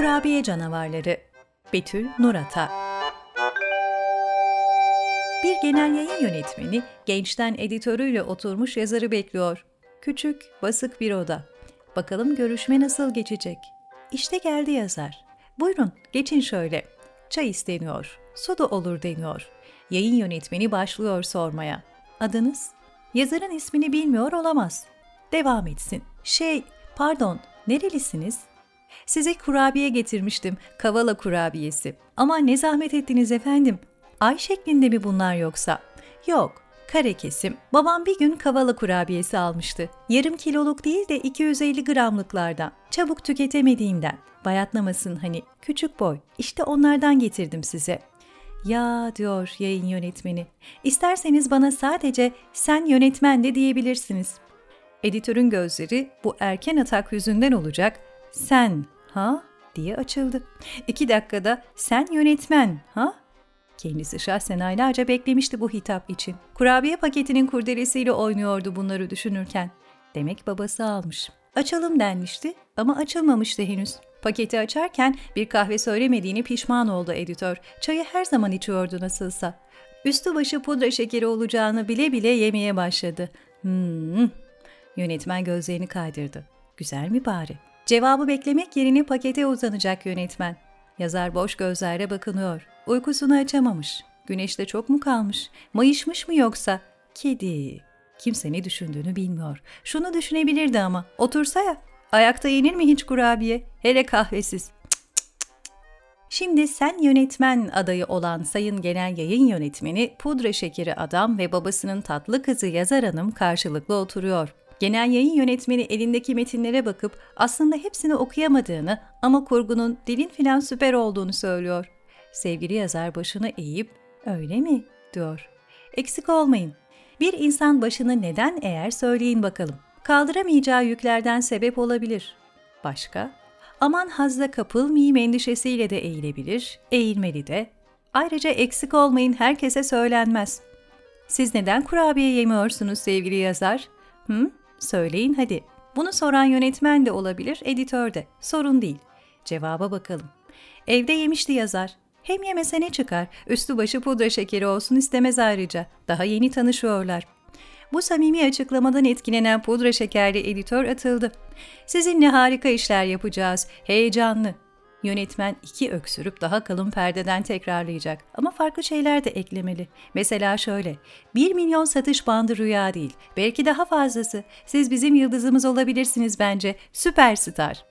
Kurabiye Canavarları Betül Nurata Bir genel yayın yönetmeni gençten editörüyle oturmuş yazarı bekliyor. Küçük, basık bir oda. Bakalım görüşme nasıl geçecek? İşte geldi yazar. Buyurun, geçin şöyle. Çay isteniyor, su da olur deniyor. Yayın yönetmeni başlıyor sormaya. Adınız? Yazarın ismini bilmiyor olamaz. Devam etsin. Şey, pardon, nerelisiniz? Size kurabiye getirmiştim, kavala kurabiyesi. Ama ne zahmet ettiniz efendim. Ay şeklinde mi bunlar yoksa? Yok, kare kesim. Babam bir gün kavala kurabiyesi almıştı. Yarım kiloluk değil de 250 gramlıklardan. Çabuk tüketemediğimden. Bayatlamasın hani, küçük boy. İşte onlardan getirdim size. Ya diyor yayın yönetmeni. İsterseniz bana sadece sen yönetmen de diyebilirsiniz. Editörün gözleri bu erken atak yüzünden olacak. Sen ha diye açıldı. İki dakikada sen yönetmen ha Kendisi şahsen aylarca beklemişti bu hitap için. Kurabiye paketinin kurdelesiyle oynuyordu bunları düşünürken. Demek babası almış. Açalım denmişti ama açılmamıştı henüz. Paketi açarken bir kahve söylemediğini pişman oldu editör. Çayı her zaman içiyordu nasılsa. Üstü başı pudra şekeri olacağını bile bile yemeye başladı. Hmm. Yönetmen gözlerini kaydırdı. Güzel mi bari? Cevabı beklemek yerine pakete uzanacak yönetmen. Yazar boş gözlerle bakınıyor. Uykusunu açamamış. Güneşte çok mu kalmış? Mayışmış mı yoksa? Kedi. Kimse ne düşündüğünü bilmiyor. Şunu düşünebilirdi ama. Otursa ya. Ayakta yenir mi hiç kurabiye? Hele kahvesiz. Şimdi sen yönetmen adayı olan Sayın Genel Yayın Yönetmeni, pudra şekeri adam ve babasının tatlı kızı Yazar Hanım karşılıklı oturuyor. Genel yayın yönetmeni elindeki metinlere bakıp aslında hepsini okuyamadığını ama kurgunun dilin filan süper olduğunu söylüyor. Sevgili yazar başını eğip öyle mi diyor. Eksik olmayın. Bir insan başını neden eğer söyleyin bakalım. Kaldıramayacağı yüklerden sebep olabilir. Başka? Aman hazla kapılmayayım endişesiyle de eğilebilir, eğilmeli de. Ayrıca eksik olmayın herkese söylenmez. Siz neden kurabiye yemiyorsunuz sevgili yazar? Hı? Söyleyin hadi. Bunu soran yönetmen de olabilir, editör de. Sorun değil. Cevaba bakalım. Evde yemişti yazar. Hem yemese ne çıkar? Üstü başı pudra şekeri olsun istemez ayrıca. Daha yeni tanışıyorlar. Bu samimi açıklamadan etkilenen pudra şekerli editör atıldı. Sizinle harika işler yapacağız. Heyecanlı. Yönetmen iki öksürüp daha kalın perdeden tekrarlayacak ama farklı şeyler de eklemeli. Mesela şöyle, 1 milyon satış bandı rüya değil, belki daha fazlası. Siz bizim yıldızımız olabilirsiniz bence, süperstar.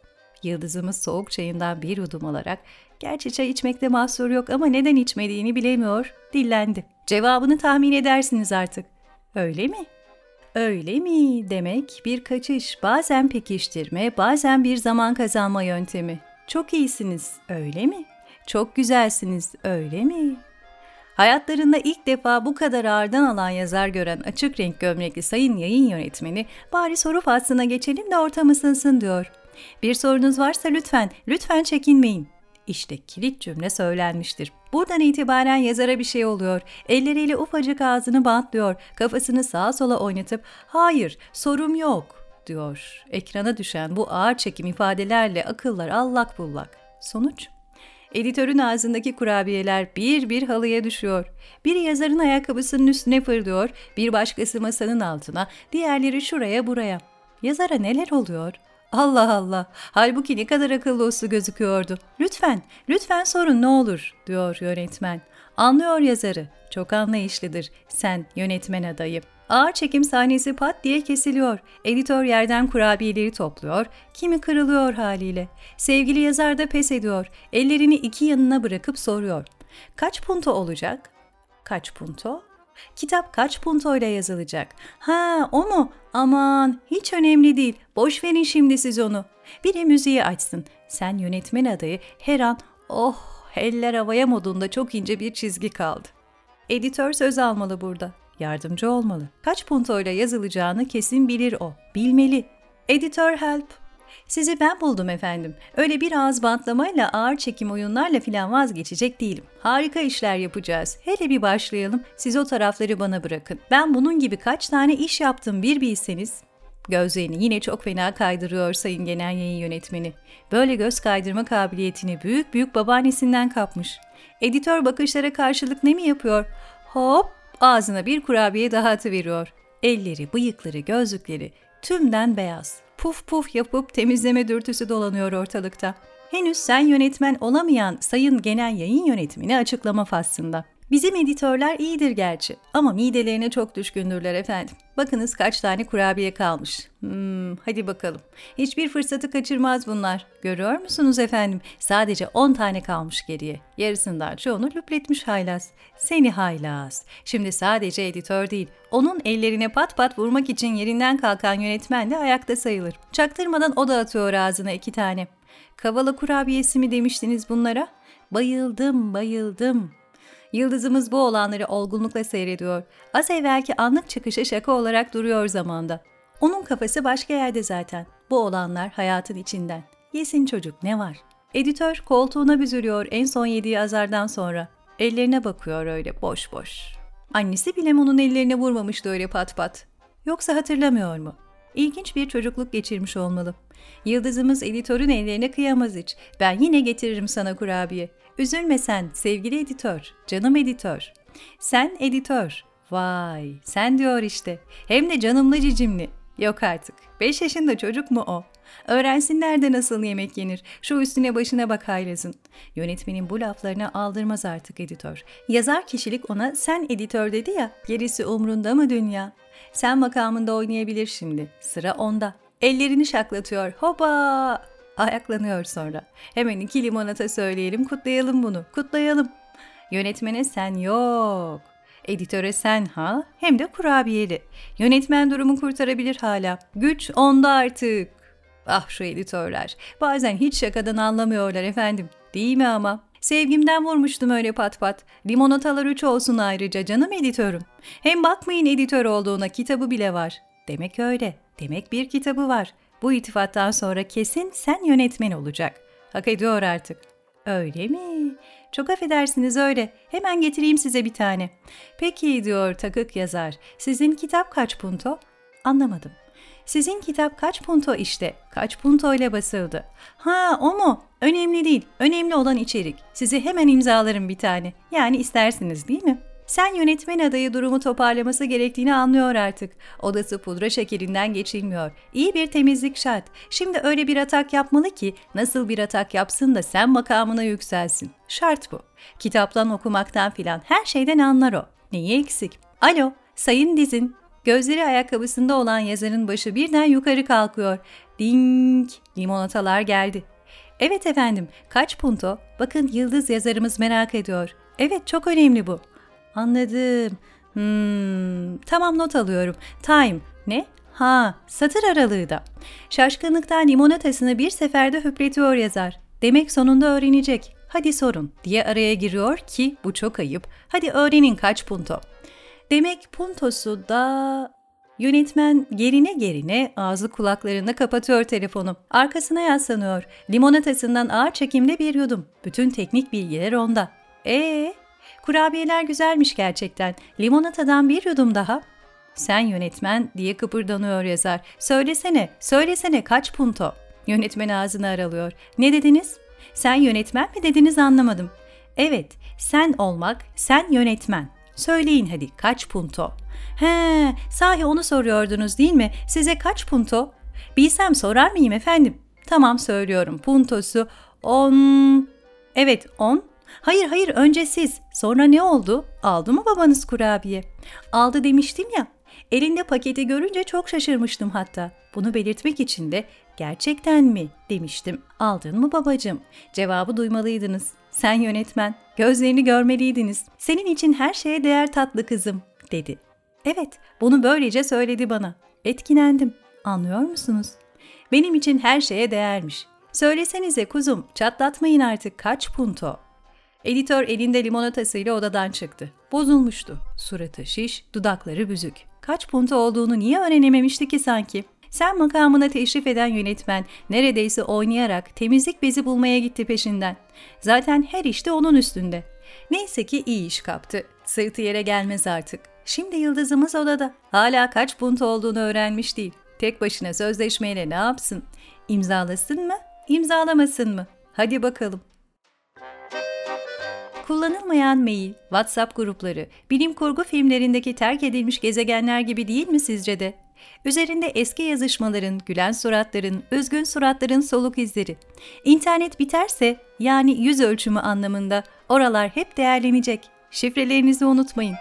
Yıldızımız soğuk çayından bir yudum alarak, gerçi çay içmekte mahsur yok ama neden içmediğini bilemiyor, dillendi. Cevabını tahmin edersiniz artık. Öyle mi? Öyle mi demek bir kaçış, bazen pekiştirme, bazen bir zaman kazanma yöntemi. Çok iyisiniz, öyle mi? Çok güzelsiniz, öyle mi? Hayatlarında ilk defa bu kadar ağırdan alan yazar gören açık renk gömlekli sayın yayın yönetmeni bari soru faslına geçelim de ortam ısınsın diyor. Bir sorunuz varsa lütfen, lütfen çekinmeyin. İşte kilit cümle söylenmiştir. Buradan itibaren yazara bir şey oluyor. Elleriyle ufacık ağzını bantlıyor. Kafasını sağa sola oynatıp hayır sorum yok diyor. Ekrana düşen bu ağır çekim ifadelerle akıllar allak bullak. Sonuç? Editörün ağzındaki kurabiyeler bir bir halıya düşüyor. Biri yazarın ayakkabısının üstüne fırlıyor, bir başkası masanın altına, diğerleri şuraya buraya. Yazara neler oluyor? Allah Allah. Halbuki ne kadar akıllı uslu gözüküyordu. Lütfen, lütfen sorun ne olur diyor yönetmen. Anlıyor yazarı. Çok anlayışlıdır. Sen yönetmen adayı. Ağır çekim sahnesi pat diye kesiliyor. Editör yerden kurabiyeleri topluyor. Kimi kırılıyor haliyle. Sevgili yazar da pes ediyor. Ellerini iki yanına bırakıp soruyor. Kaç punto olacak? Kaç punto? Kitap kaç puntoyla yazılacak? Ha o mu? Aman hiç önemli değil. Boş verin şimdi siz onu. Biri müziği açsın. Sen yönetmen adayı her an oh eller havaya modunda çok ince bir çizgi kaldı. Editör söz almalı burada. Yardımcı olmalı. Kaç puntoyla yazılacağını kesin bilir o. Bilmeli. Editör help. Sizi ben buldum efendim. Öyle bir ağız bantlamayla ağır çekim oyunlarla filan vazgeçecek değilim. Harika işler yapacağız. Hele bir başlayalım. Siz o tarafları bana bırakın. Ben bunun gibi kaç tane iş yaptım bir bilseniz. Gözlerini yine çok fena kaydırıyor sayın genel yayın yönetmeni. Böyle göz kaydırma kabiliyetini büyük büyük babaannesinden kapmış. Editör bakışlara karşılık ne mi yapıyor? Hop ağzına bir kurabiye daha atıveriyor. Elleri, bıyıkları, gözlükleri tümden beyaz. Puf puf yapıp temizleme dürtüsü dolanıyor ortalıkta. Henüz sen yönetmen olamayan sayın genel yayın yönetmeni açıklama faslında. Bizim editörler iyidir gerçi ama midelerine çok düşkündürler efendim. Bakınız kaç tane kurabiye kalmış. Hmm, hadi bakalım. Hiçbir fırsatı kaçırmaz bunlar. Görüyor musunuz efendim? Sadece 10 tane kalmış geriye. Yarısından çoğunu lüpletmiş haylaz. Seni haylaz. Şimdi sadece editör değil, onun ellerine pat pat vurmak için yerinden kalkan yönetmen de ayakta sayılır. Çaktırmadan o da atıyor ağzına iki tane. Kavala kurabiyesi mi demiştiniz bunlara? Bayıldım, bayıldım. Yıldızımız bu olanları olgunlukla seyrediyor. Az evvelki anlık çıkışı şaka olarak duruyor zamanda. Onun kafası başka yerde zaten. Bu olanlar hayatın içinden. Yesin çocuk ne var? Editör koltuğuna büzülüyor en son yediği azardan sonra. Ellerine bakıyor öyle boş boş. Annesi bile onun ellerine vurmamıştı öyle pat pat. Yoksa hatırlamıyor mu? İlginç bir çocukluk geçirmiş olmalı. Yıldızımız editörün ellerine kıyamaz hiç. Ben yine getiririm sana kurabiye. Üzülme sen sevgili editör, canım editör. Sen editör. Vay sen diyor işte. Hem de canımlı cicimli. Yok artık. 5 yaşında çocuk mu o? Öğrensinler de nasıl yemek yenir. Şu üstüne başına bak haylazın. Yönetmenin bu laflarına aldırmaz artık editör. Yazar kişilik ona sen editör dedi ya, gerisi umrunda mı dünya? Sen makamında oynayabilir şimdi. Sıra onda. Ellerini şaklatıyor. Hoba! Ayaklanıyor sonra. Hemen iki limonata söyleyelim, kutlayalım bunu. Kutlayalım. Yönetmene sen yok. Editöre sen ha, hem de kurabiyeli. Yönetmen durumu kurtarabilir hala. Güç onda artık. Ah şu editörler. Bazen hiç şakadan anlamıyorlar efendim. Değil mi ama? Sevgimden vurmuştum öyle pat pat. Limonatalar üç olsun ayrıca canım editörüm. Hem bakmayın editör olduğuna kitabı bile var. Demek öyle. Demek bir kitabı var. Bu itifattan sonra kesin sen yönetmen olacak. Hak ediyor artık. Öyle mi? Çok affedersiniz öyle. Hemen getireyim size bir tane. Peki diyor takık yazar. Sizin kitap kaç punto? Anlamadım. Sizin kitap kaç punto işte? Kaç punto ile basıldı? Ha o mu? Önemli değil. Önemli olan içerik. Sizi hemen imzalarım bir tane. Yani istersiniz değil mi? Sen yönetmen adayı durumu toparlaması gerektiğini anlıyor artık. Odası pudra şekerinden geçilmiyor. İyi bir temizlik şart. Şimdi öyle bir atak yapmalı ki nasıl bir atak yapsın da sen makamına yükselsin. Şart bu. Kitaptan okumaktan filan her şeyden anlar o. Neyi eksik? Alo, sayın dizin. Gözleri ayakkabısında olan yazarın başı birden yukarı kalkıyor. Ding! Limonatalar geldi. Evet efendim, kaç punto? Bakın yıldız yazarımız merak ediyor. Evet çok önemli bu. Anladım. Hmm, tamam not alıyorum. Time. Ne? Ha, satır aralığı da. Şaşkınlıktan limonatasını bir seferde höpletiyor yazar. Demek sonunda öğrenecek. Hadi sorun diye araya giriyor ki bu çok ayıp. Hadi öğrenin kaç punto. Demek puntosu da... Yönetmen gerine gerine ağzı kulaklarında kapatıyor telefonu. Arkasına yaslanıyor. Limonatasından ağır çekimde bir yudum. Bütün teknik bilgiler onda. Ee, Kurabiyeler güzelmiş gerçekten. Limonatadan bir yudum daha. Sen yönetmen diye kıpırdanıyor yazar. Söylesene, söylesene kaç punto? Yönetmen ağzını aralıyor. Ne dediniz? Sen yönetmen mi dediniz anlamadım. Evet, sen olmak, sen yönetmen. Söyleyin hadi kaç punto? He, sahi onu soruyordunuz değil mi? Size kaç punto? Bilsem sorar mıyım efendim? Tamam söylüyorum. Puntosu 10. Evet 10 Hayır hayır önce siz. Sonra ne oldu? Aldı mı babanız kurabiye? Aldı demiştim ya. Elinde paketi görünce çok şaşırmıştım hatta. Bunu belirtmek için de gerçekten mi demiştim. Aldın mı babacığım? Cevabı duymalıydınız. Sen yönetmen, gözlerini görmeliydiniz. Senin için her şeye değer tatlı kızım, dedi. Evet, bunu böylece söyledi bana. Etkilendim. Anlıyor musunuz? Benim için her şeye değermiş. Söylesenize kuzum, çatlatmayın artık kaç punto. Editör elinde limonatasıyla odadan çıktı. Bozulmuştu. Suratı şiş, dudakları büzük. Kaç punto olduğunu niye öğrenememişti ki sanki? Sen makamına teşrif eden yönetmen neredeyse oynayarak temizlik bezi bulmaya gitti peşinden. Zaten her işte onun üstünde. Neyse ki iyi iş kaptı. Sırtı yere gelmez artık. Şimdi yıldızımız odada. Hala kaç punto olduğunu öğrenmiş değil. tek başına sözleşmeyle ne yapsın? İmzalasın mı, imzalamasın mı? Hadi bakalım. Kullanılmayan mail, WhatsApp grupları, bilim kurgu filmlerindeki terk edilmiş gezegenler gibi değil mi sizce de? Üzerinde eski yazışmaların, gülen suratların, üzgün suratların soluk izleri. İnternet biterse, yani yüz ölçümü anlamında oralar hep değerlenecek. Şifrelerinizi unutmayın.